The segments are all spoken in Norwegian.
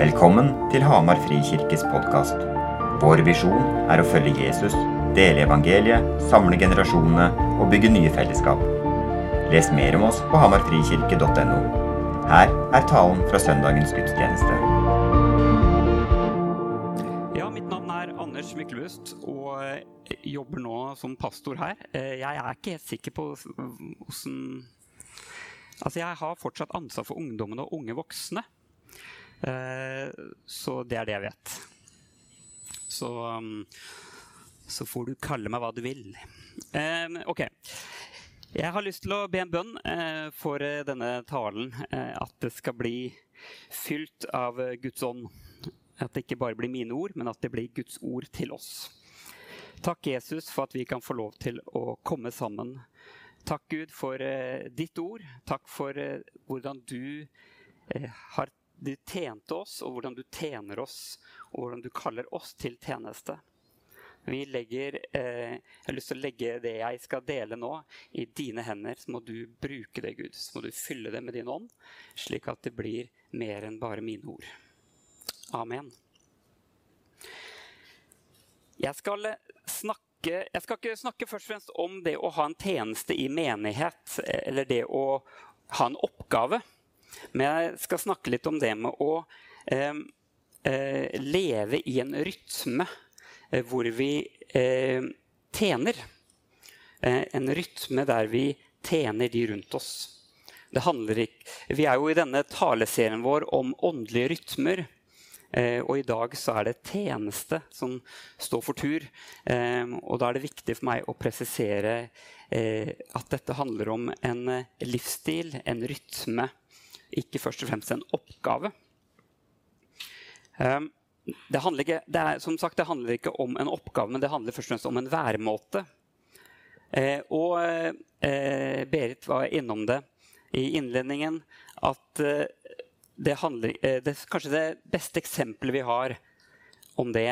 Velkommen til Hamar Frikirkes podkast. Vår visjon er å følge Jesus, dele evangeliet, samle generasjonene og bygge nye fellesskap. Les mer om oss på hamarfrikirke.no. Her er talen fra søndagens gudstjeneste. Ja, mitt navn er Anders Myklebust og jobber nå som pastor her. Eh, Jeg er ikke helt sikker på åssen Altså, jeg har fortsatt ansvar for ungdommene og unge voksne. Eh, Så det er det jeg vet. Så, um, så får du kalle meg hva du vil. Eh, OK. Jeg har lyst til å be en bønn eh, for denne talen. At det skal bli fylt av Guds ånd. At det ikke bare blir mine ord, men at det blir Guds ord til oss. Takk, Jesus, for at vi kan få lov til å komme sammen. Takk, Gud, for ditt ord. Takk for hvordan du har du tjente oss, og hvordan du tjener oss, og hvordan du kaller oss til tjeneste. Legger, eh, jeg har lyst til å legge det jeg skal dele nå, i dine hender. Så må du bruke det, Gud. Så må du fylle det med din ånd, slik at det blir mer enn bare mine ord. Amen. Jeg skal snakke jeg skal ikke snakke først og fremst om det å ha en tjeneste i menighet, eller det å ha en oppgave. Men jeg skal snakke litt om det med å eh, eh, leve i en rytme eh, hvor vi eh, tjener. Eh, en rytme der vi tjener de rundt oss. Vi er jo i denne taleserien vår om åndelige rytmer. Eh, og i dag så er det tjeneste som står for tur. Eh, og da er det viktig for meg å presisere eh, at dette handler om en livsstil, en rytme. Ikke først og fremst en oppgave. Eh, det handler ikke, det er, sagt, det handler ikke om en oppgave, men det handler først og fremst om en væremåte. Eh, og eh, Berit var innom det i innledningen. At eh, det, handler, eh, det kanskje det beste eksempelet vi har om det,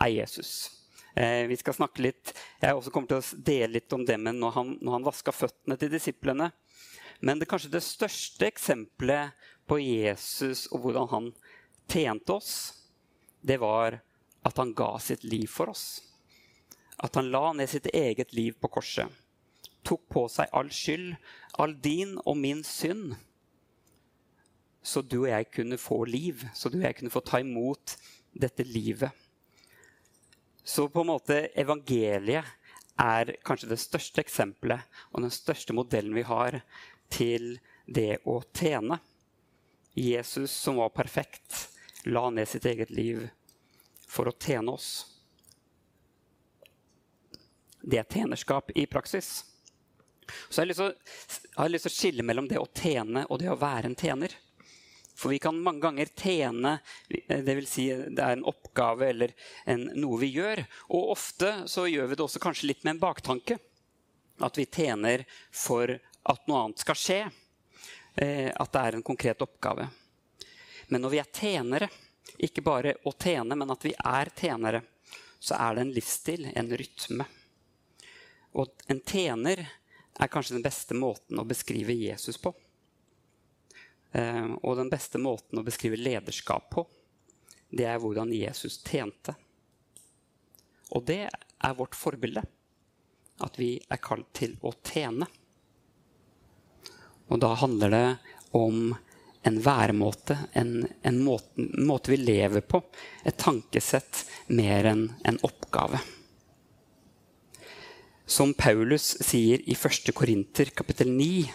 er Jesus. Eh, vi skal snakke litt, Jeg også kommer til å dele litt om det med når han, når han vaska føttene til disiplene. Men det kanskje det største eksempelet på Jesus og hvordan han tjente oss, det var at han ga sitt liv for oss. At han la ned sitt eget liv på korset. Tok på seg all skyld, all din og min synd. Så du og jeg kunne få liv, så du og jeg kunne få ta imot dette livet. Så på en måte evangeliet er kanskje det største eksempelet og den største modellen vi har til det å tjene. Jesus som var perfekt, la ned sitt eget liv for å tjene oss. Det er tjenerskap i praksis. Så jeg har, å, jeg har lyst til å skille mellom det å tjene og det å være en tjener. For vi kan mange ganger tjene, dvs. Si det er en oppgave eller en, noe vi gjør. Og ofte så gjør vi det også kanskje litt med en baktanke. At vi tjener for at noe annet skal skje. Eh, at det er en konkret oppgave. Men når vi er tjenere, ikke bare å tjene, men at vi er tjenere, så er det en livsstil, en rytme. Og en tjener er kanskje den beste måten å beskrive Jesus på. Eh, og den beste måten å beskrive lederskap på, det er hvordan Jesus tjente. Og det er vårt forbilde. At vi er kalt til å tjene. Og da handler det om en væremåte, en, en måte, måte, vi lever på. Et tankesett mer enn en oppgave. Som Paulus sier i 1. Korinter kapittel 9,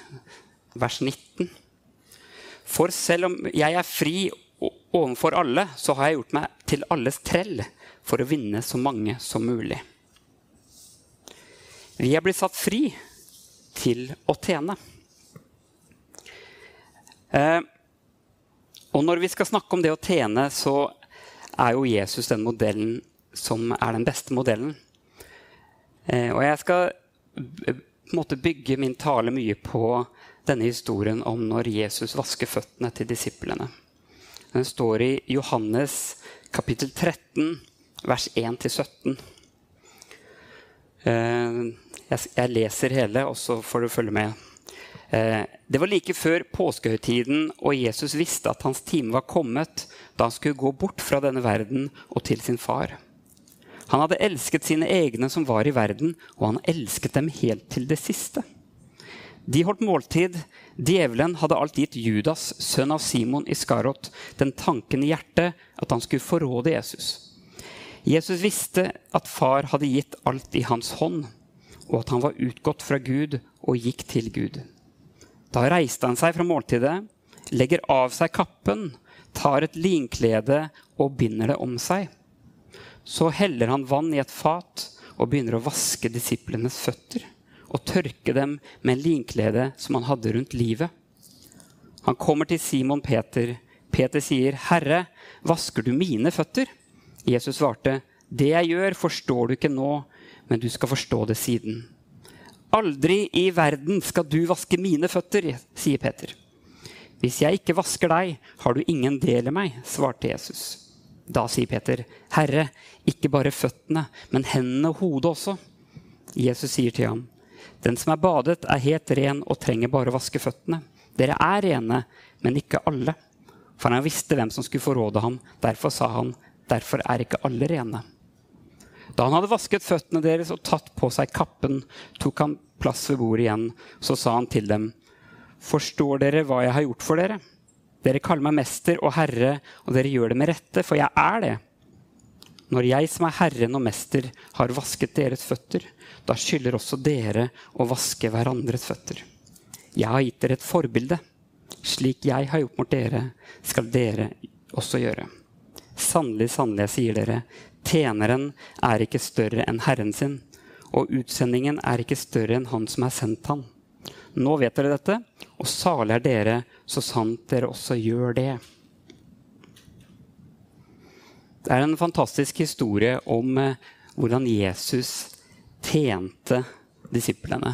vers 19. For selv om jeg er fri overfor alle, så har jeg gjort meg til alles trell for å vinne så mange som mulig. Vi er blitt satt fri til å tjene. Eh, og når vi skal snakke om det å tjene, så er jo Jesus den modellen som er den beste modellen. Eh, og jeg skal på bygge min tale mye på denne historien om når Jesus vasker føttene til disiplene. Den står i Johannes kapittel 13, vers 1-17. Eh, jeg leser hele, og så får du følge med. Det var like før påskehøytiden, og Jesus visste at hans time var kommet da han skulle gå bort fra denne verden og til sin far. Han hadde elsket sine egne som var i verden, og han elsket dem helt til det siste. De holdt måltid. Djevelen hadde alt gitt Judas, sønn av Simon Iskarot, den tanken i hjertet at han skulle forråde Jesus. Jesus visste at far hadde gitt alt i hans hånd, og at han var utgått fra Gud og gikk til Gud. Da reiste han seg fra måltidet, legger av seg kappen, tar et linklede og binder det om seg. Så heller han vann i et fat og begynner å vaske disiplenes føtter og tørke dem med en linklede som han hadde rundt livet. Han kommer til Simon Peter. Peter sier, 'Herre, vasker du mine føtter?' Jesus svarte, 'Det jeg gjør, forstår du ikke nå, men du skal forstå det siden.' Aldri i verden skal du vaske mine føtter, sier Peter. Hvis jeg ikke vasker deg, har du ingen del i meg, svarte Jesus. Da sier Peter, Herre, ikke bare føttene, men hendene og hodet også. Jesus sier til ham, Den som er badet, er helt ren og trenger bare å vaske føttene. Dere er rene, men ikke alle. For han visste hvem som skulle forråde ham. Derfor sa han, derfor er ikke alle rene. Da han hadde vasket føttene deres og tatt på seg kappen, tok han plass ved bordet igjen. Så sa han til dem, Forstår dere hva jeg har gjort for dere? Dere kaller meg mester og herre, og dere gjør det med rette, for jeg er det. Når jeg som er Herren og Mester, har vasket deres føtter, da skylder også dere å vaske hverandres føtter. Jeg har gitt dere et forbilde. Slik jeg har gjort mot dere, skal dere også gjøre. Sannelig, sannelig, jeg sier dere, tjeneren er ikke større enn Herren sin, og utsendingen er ikke større enn han som har sendt han. Nå vet dere dette, og salig er dere, så sant dere også gjør det. Det er en fantastisk historie om eh, hvordan Jesus tjente disiplene.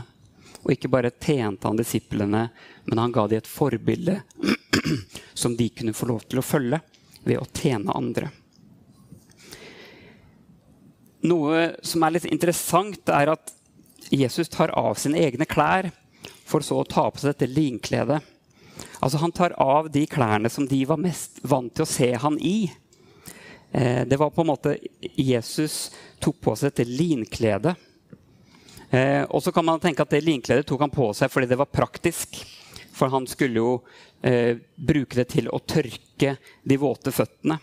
Og ikke bare tjente han disiplene, men han ga dem et forbilde som de kunne få lov til å følge ved å tjene andre. Noe som er litt interessant, er at Jesus tar av sine egne klær for så å ta på seg dette linkledet. Altså Han tar av de klærne som de var mest vant til å se han i. Eh, det var på en måte Jesus tok på seg dette linkledet. Eh, og så kan man tenke at det linkledet tok han på seg fordi det var praktisk. For han skulle jo eh, bruke det til å tørke de våte føttene.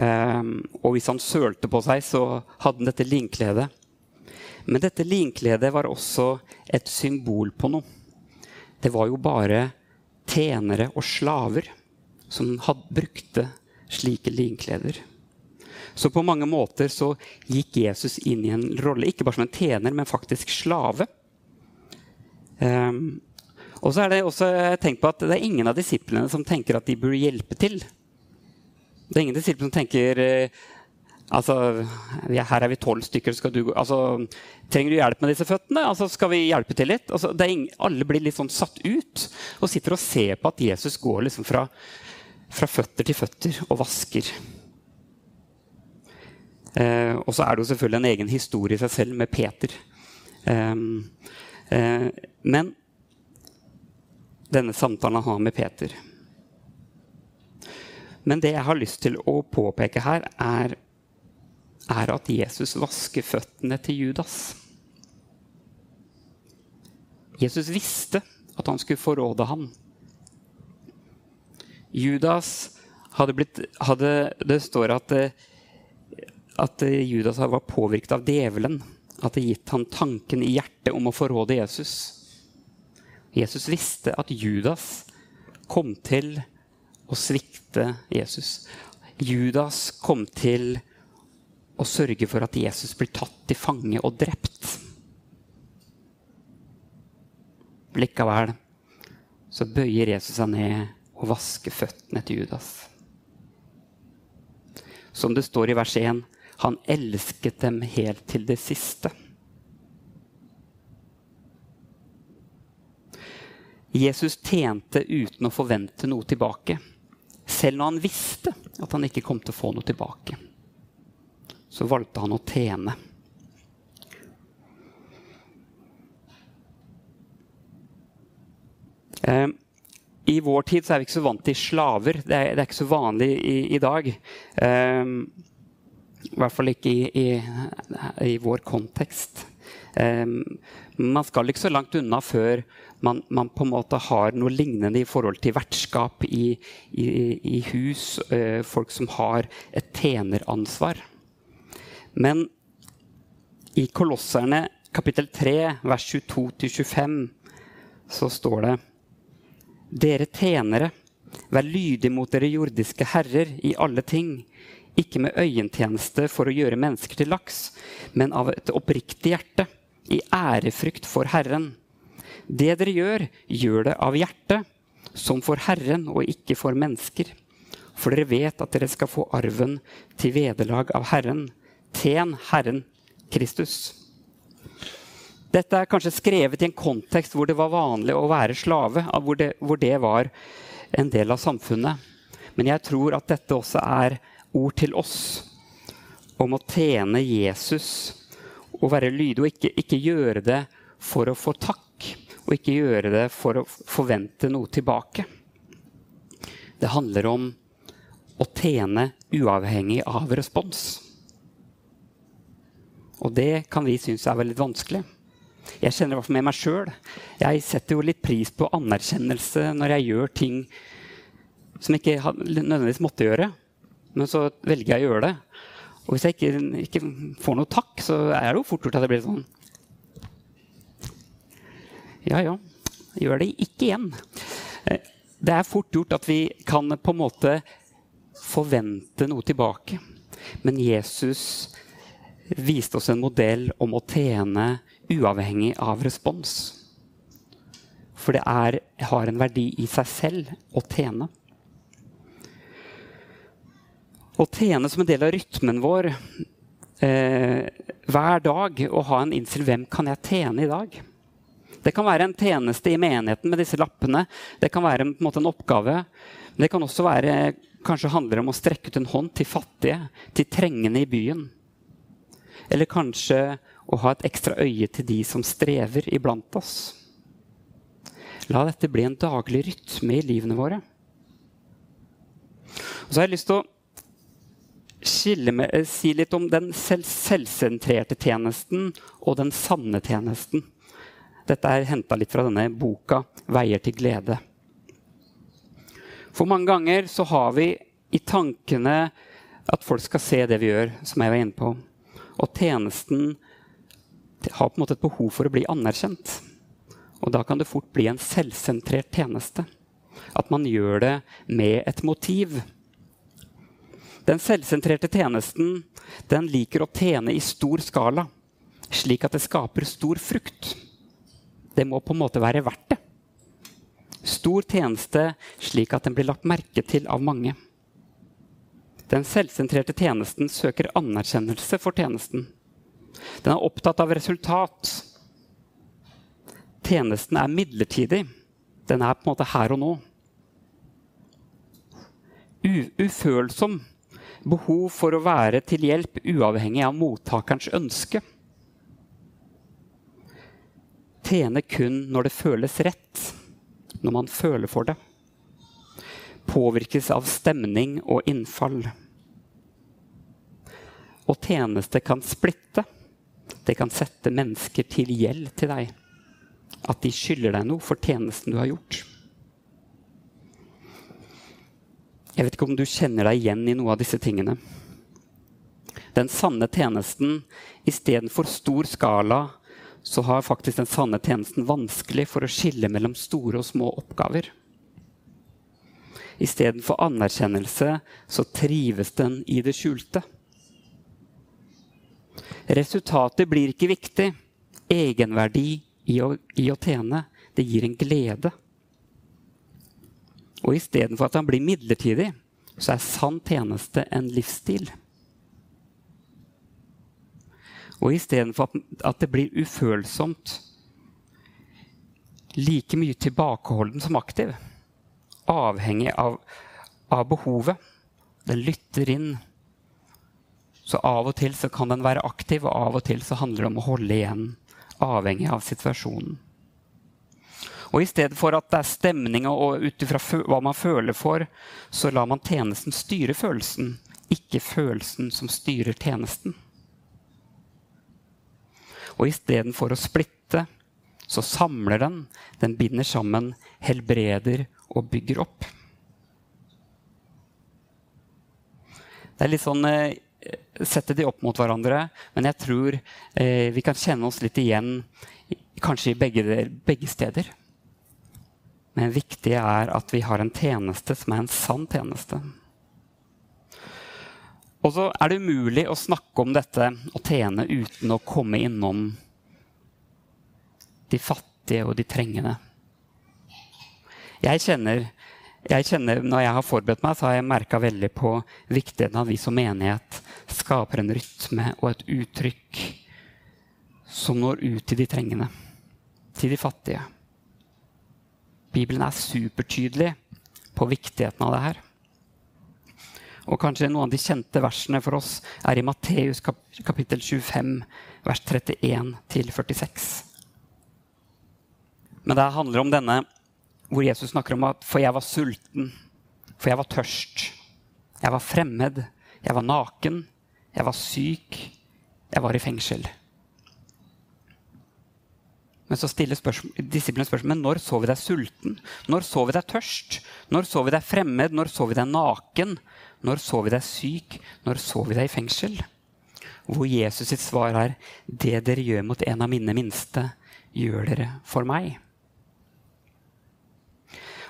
Um, og hvis han sølte på seg, så hadde han dette linkledet. Men dette linkledet var også et symbol på noe. Det var jo bare tjenere og slaver som hadde, brukte slike linkleder. Så på mange måter så gikk Jesus inn i en rolle, ikke bare som en tjener, men faktisk slave. Um, og så er det også tenkt på at det er ingen av disiplene som tenker at de burde hjelpe til. Det er ingen disipler som tenker eh, altså, Her er vi tolv stykker. Du, altså, trenger du hjelp med disse føttene? Altså, skal vi hjelpe til litt? Altså, ingen, alle blir litt sånn satt ut og sitter og ser på at Jesus går liksom fra, fra føtter til føtter og vasker. Eh, og så er det jo selvfølgelig en egen historie i seg selv med Peter. Eh, eh, men denne samtalen han har med Peter men det jeg har lyst til å påpeke her, er, er at Jesus vasker føttene til Judas. Jesus visste at han skulle forråde ham. Judas hadde blitt hadde, Det står at, at Judas var påvirket av djevelen. At det gitt han tanken i hjertet om å forråde Jesus. Jesus visste at Judas kom til å svikte Jesus. Judas kom til å sørge for at Jesus blir tatt til fange og drept. Likevel så bøyer Jesus seg ned og vasker føttene til Judas. Som det står i vers 1, han elsket dem helt til det siste. Jesus tjente uten å forvente noe tilbake. Selv når han visste at han ikke kom til å få noe tilbake, så valgte han å tjene. Eh, I vår tid er vi ikke så vant til slaver. Det er, det er ikke så vanlig i, i dag. Eh, I hvert fall ikke i, i, i vår kontekst. Eh, man skal ikke så langt unna før man, man, på en måte har noe lignende i forhold til vertskap i, i, i hus. Eh, folk som har et tjeneransvar. Men i Kolosserne kapittel 3, vers 22-25, så står det Dere tjenere, vær lydige mot dere jordiske herrer i alle ting, ikke med øyentjeneste for å gjøre mennesker til laks, men av et oppriktig hjerte, i ærefrykt for Herren. Det dere gjør, gjør det av hjertet, som for Herren og ikke for mennesker. For dere vet at dere skal få arven til vederlag av Herren. Tjen Herren Kristus. Dette er kanskje skrevet i en kontekst hvor det var vanlig å være slave. Hvor det, hvor det var en del av samfunnet. Men jeg tror at dette også er ord til oss om å tjene Jesus og være lydig. Og ikke, ikke gjøre det for å få takk, og ikke gjøre det for å forvente noe tilbake. Det handler om å tjene uavhengig av respons. Og det kan vi synes er veldig vanskelig. Jeg kjenner det med meg sjøl. Jeg setter jo litt pris på anerkjennelse når jeg gjør ting som jeg ikke nødvendigvis måtte gjøre. Men så velger jeg å gjøre det. Og hvis jeg ikke, ikke får noe takk, så er det jo fort gjort at det blir sånn Ja, ja. Gjør det ikke igjen. Eh, det er fort gjort at vi kan på en måte forvente noe tilbake. Men Jesus viste oss en modell om å tjene uavhengig av respons. For det er, har en verdi i seg selv å tjene. Å tjene som en del av rytmen vår eh, hver dag og ha en innstilt 'Hvem kan jeg tjene i dag?' Det kan være en tjeneste i menigheten med disse lappene. Det kan være en, en, måte, en oppgave. Men det kan også være, kanskje handler om å strekke ut en hånd til fattige, til trengende i byen. Eller kanskje å ha et ekstra øye til de som strever iblant oss. La dette bli en daglig rytme i livene våre. Og så har jeg lyst til å med, eh, si litt om den selv, selvsentrerte tjenesten og den sanne tjenesten. Dette er henta litt fra denne boka 'Veier til glede'. For mange ganger så har vi i tankene at folk skal se det vi gjør, som jeg var inne på. Og tjenesten har på en måte et behov for å bli anerkjent. Og da kan det fort bli en selvsentrert tjeneste. At man gjør det med et motiv. Den selvsentrerte tjenesten den liker å tjene i stor skala, slik at det skaper stor frukt. Det må på en måte være verdt det. Stor tjeneste slik at den blir lagt merke til av mange. Den selvsentrerte tjenesten søker anerkjennelse for tjenesten. Den er opptatt av resultat. Tjenesten er midlertidig. Den er på en måte her og nå. Ufølsom. Behov for å være til hjelp uavhengig av mottakerens ønske. Tjene kun når det føles rett, når man føler for det påvirkes av stemning og innfall. Og tjeneste kan splitte. Det kan sette mennesker til gjeld til deg. At de skylder deg noe for tjenesten du har gjort. Jeg vet ikke om du kjenner deg igjen i noe av disse tingene. Den sanne tjenesten istedenfor stor skala så har faktisk den sanne tjenesten vanskelig for å skille mellom store og små oppgaver. Istedenfor anerkjennelse så trives den i det skjulte. Resultatet blir ikke viktig. Egenverdi i å, i å tjene, det gir en glede. Og istedenfor at han blir midlertidig, så er sann tjeneste en livsstil. Og istedenfor at, det blir ufølsomt, like mye tilbakeholden som aktiv avhengig av, av behovet. Den lytter inn. Så av og til kan den være aktiv, og av og til handler det om å holde igjen. Avhengig av situasjonen. Og i stedet for at det er stemning og ut ifra hva man føler for, så lar man tjenesten styre følelsen, ikke følelsen som styrer tjenesten. Og istedenfor å splitte, så samler den. Den binder sammen, helbreder og bygger opp. Det er litt sånn eh, Sette de opp mot hverandre, men jeg tror eh, vi kan kjenne oss litt igjen kanskje i begge, begge steder. Men viktig er at vi har en tjeneste som er en sann tjeneste. Og så er det umulig å snakke om dette og tjene uten å komme innom de fattige og de trengende. Jeg kjenner, jeg kjenner, Når jeg har forberedt meg, så har jeg merka veldig på viktigheten av at vi som menighet skaper en rytme og et uttrykk som når ut til de trengende, til de fattige. Bibelen er supertydelig på viktigheten av det her. Og kanskje noen av de kjente versene for oss er i Matteus kapittel 25, vers 31 46. Men det handler om denne hvor Jesus snakker om at for jeg var sulten, for jeg var tørst, jeg var fremmed, jeg var naken, jeg var syk, jeg var i fengsel. Men så stiller disiplene spørsmål men når så vi deg sulten? Når så vi deg tørst? Når så vi deg fremmed? Når så vi deg naken? Når så vi deg syk? Når så vi deg i fengsel? Hvor Jesus sitt svar er det dere gjør mot en av mine minste, gjør dere for meg.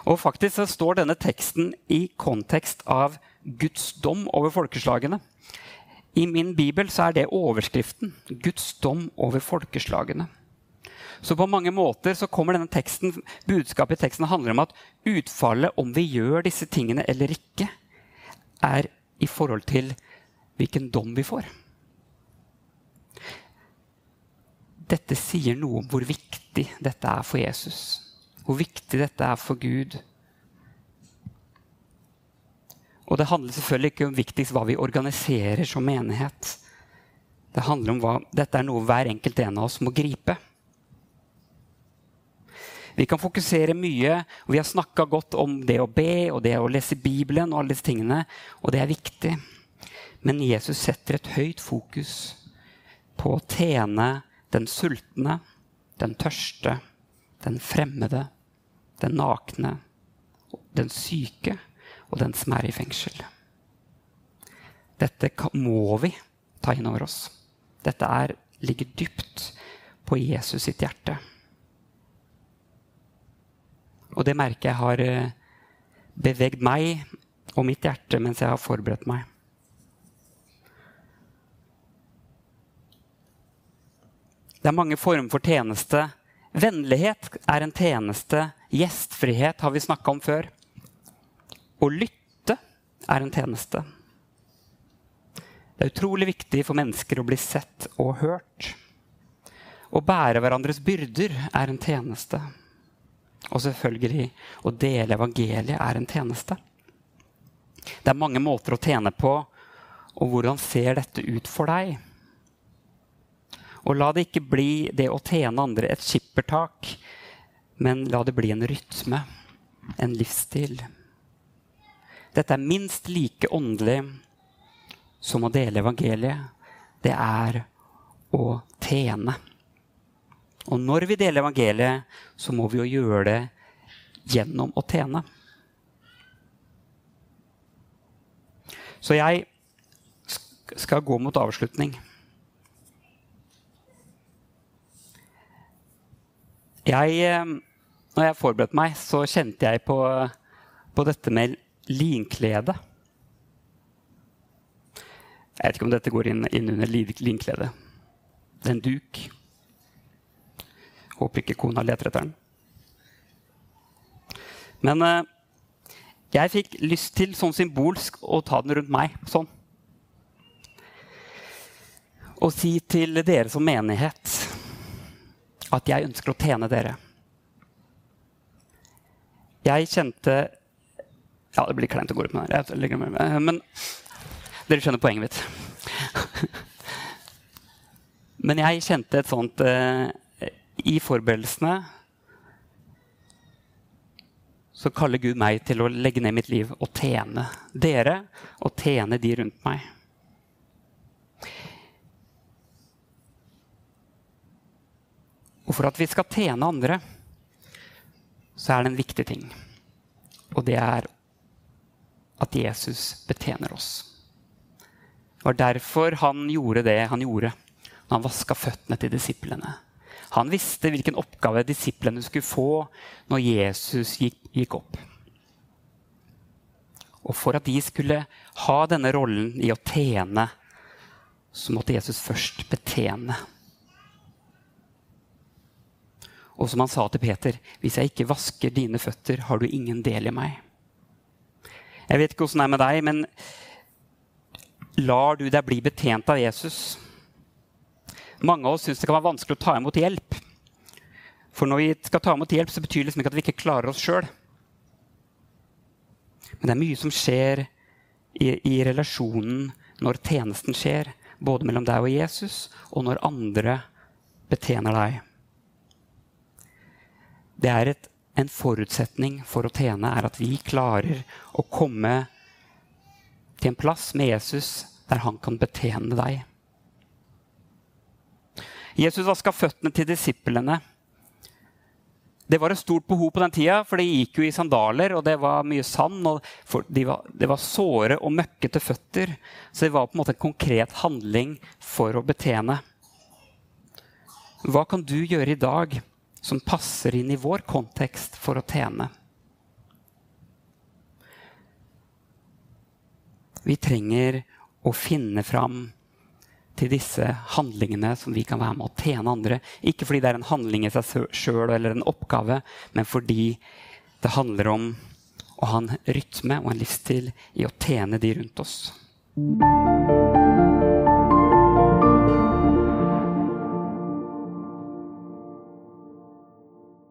Og faktisk så står denne teksten i kontekst av Guds dom over folkeslagene. I min bibel så er det overskriften. Guds dom over folkeslagene. Så på mange måter så kommer denne teksten, budskapet i teksten handler om at utfallet, om vi gjør disse tingene eller ikke, er i forhold til hvilken dom vi får. Dette sier noe om hvor viktig dette er for Jesus. Hvor viktig dette er for Gud. Og det handler selvfølgelig ikke om viktigst hva vi organiserer som menighet. Det handler om hva, Dette er noe hver enkelt en av oss må gripe. Vi kan fokusere mye, og vi har snakka godt om det å be og det å lese Bibelen. Og alle disse tingene, og det er viktig. Men Jesus setter et høyt fokus på å tjene den sultne, den tørste, den fremmede, den nakne, den syke og den som er i fengsel. Dette må vi ta inn over oss. Dette er, ligger dypt på Jesus sitt hjerte. Og det merker jeg har eh, bevegd meg og mitt hjerte mens jeg har forberedt meg. Det er mange former for tjeneste. Vennlighet er en tjeneste. Gjestfrihet har vi snakka om før. Å lytte er en tjeneste. Det er utrolig viktig for mennesker å bli sett og hørt. Å bære hverandres byrder er en tjeneste. Og selvfølgelig å dele evangeliet er en tjeneste. Det er mange måter å tjene på, og hvordan ser dette ut for deg? Og la det ikke bli det å tjene andre et skippertak, men la det bli en rytme, en livsstil. Dette er minst like åndelig som å dele evangeliet. Det er å tjene. Og når vi deler evangeliet, så må vi jo gjøre det gjennom å tjene. Så jeg skal gå mot avslutning. Jeg, eh, når jeg forberedte meg, så kjente jeg på, på dette med linklede. Jeg vet ikke om dette går inn, inn under linklede. Det er en duk. Håper ikke kona leter etter den. Men eh, jeg fikk lyst til sånn symbolsk å ta den rundt meg. Sånn. Og si til dere som menighet at jeg ønsker å tjene dere. Jeg kjente Ja, det blir kleint å gå ut med det. Men dere skjønner poenget mitt. Men jeg kjente et sånt eh, i forberedelsene så kaller Gud meg til å legge ned mitt liv og tjene dere og tjene de rundt meg. Og for at vi skal tjene andre, så er det en viktig ting. Og det er at Jesus betjener oss. Det var derfor han gjorde det han gjorde han vaska føttene til disiplene. Han visste hvilken oppgave disiplene skulle få når Jesus gikk, gikk opp. Og for at de skulle ha denne rollen i å tjene, så måtte Jesus først betjene. Og som han sa til Peter, hvis jeg ikke vasker dine føtter, har du ingen del i meg. Jeg vet ikke åssen det er med deg, men lar du deg bli betjent av Jesus? Mange av oss syns det kan være vanskelig å ta imot hjelp. For når vi skal ta imot hjelp, så betyr det liksom ikke at vi ikke klarer oss sjøl. Men det er mye som skjer i, i, relasjonen når tjenesten skjer. Både mellom deg og Jesus, og når andre betjener deg. Det er et, en forutsetning for å tjene er at vi klarer å komme til en plass med Jesus der han kan betjene deg. Jesus vaska føttene til disiplene. Det var et stort behov på den tida, for de gikk jo i sandaler, og det var mye sand. og de var, Det var såre og møkkete føtter, så det var på en måte en konkret handling for å betjene. Hva kan du gjøre i dag som passer inn i vår kontekst for å tjene? Vi trenger å finne fram til disse handlingene som vi kan være med å tjene andre. Ikke fordi det er en handling i seg sjøl eller en oppgave, men fordi det handler om å ha en rytme og en livsstil i å tjene de rundt oss.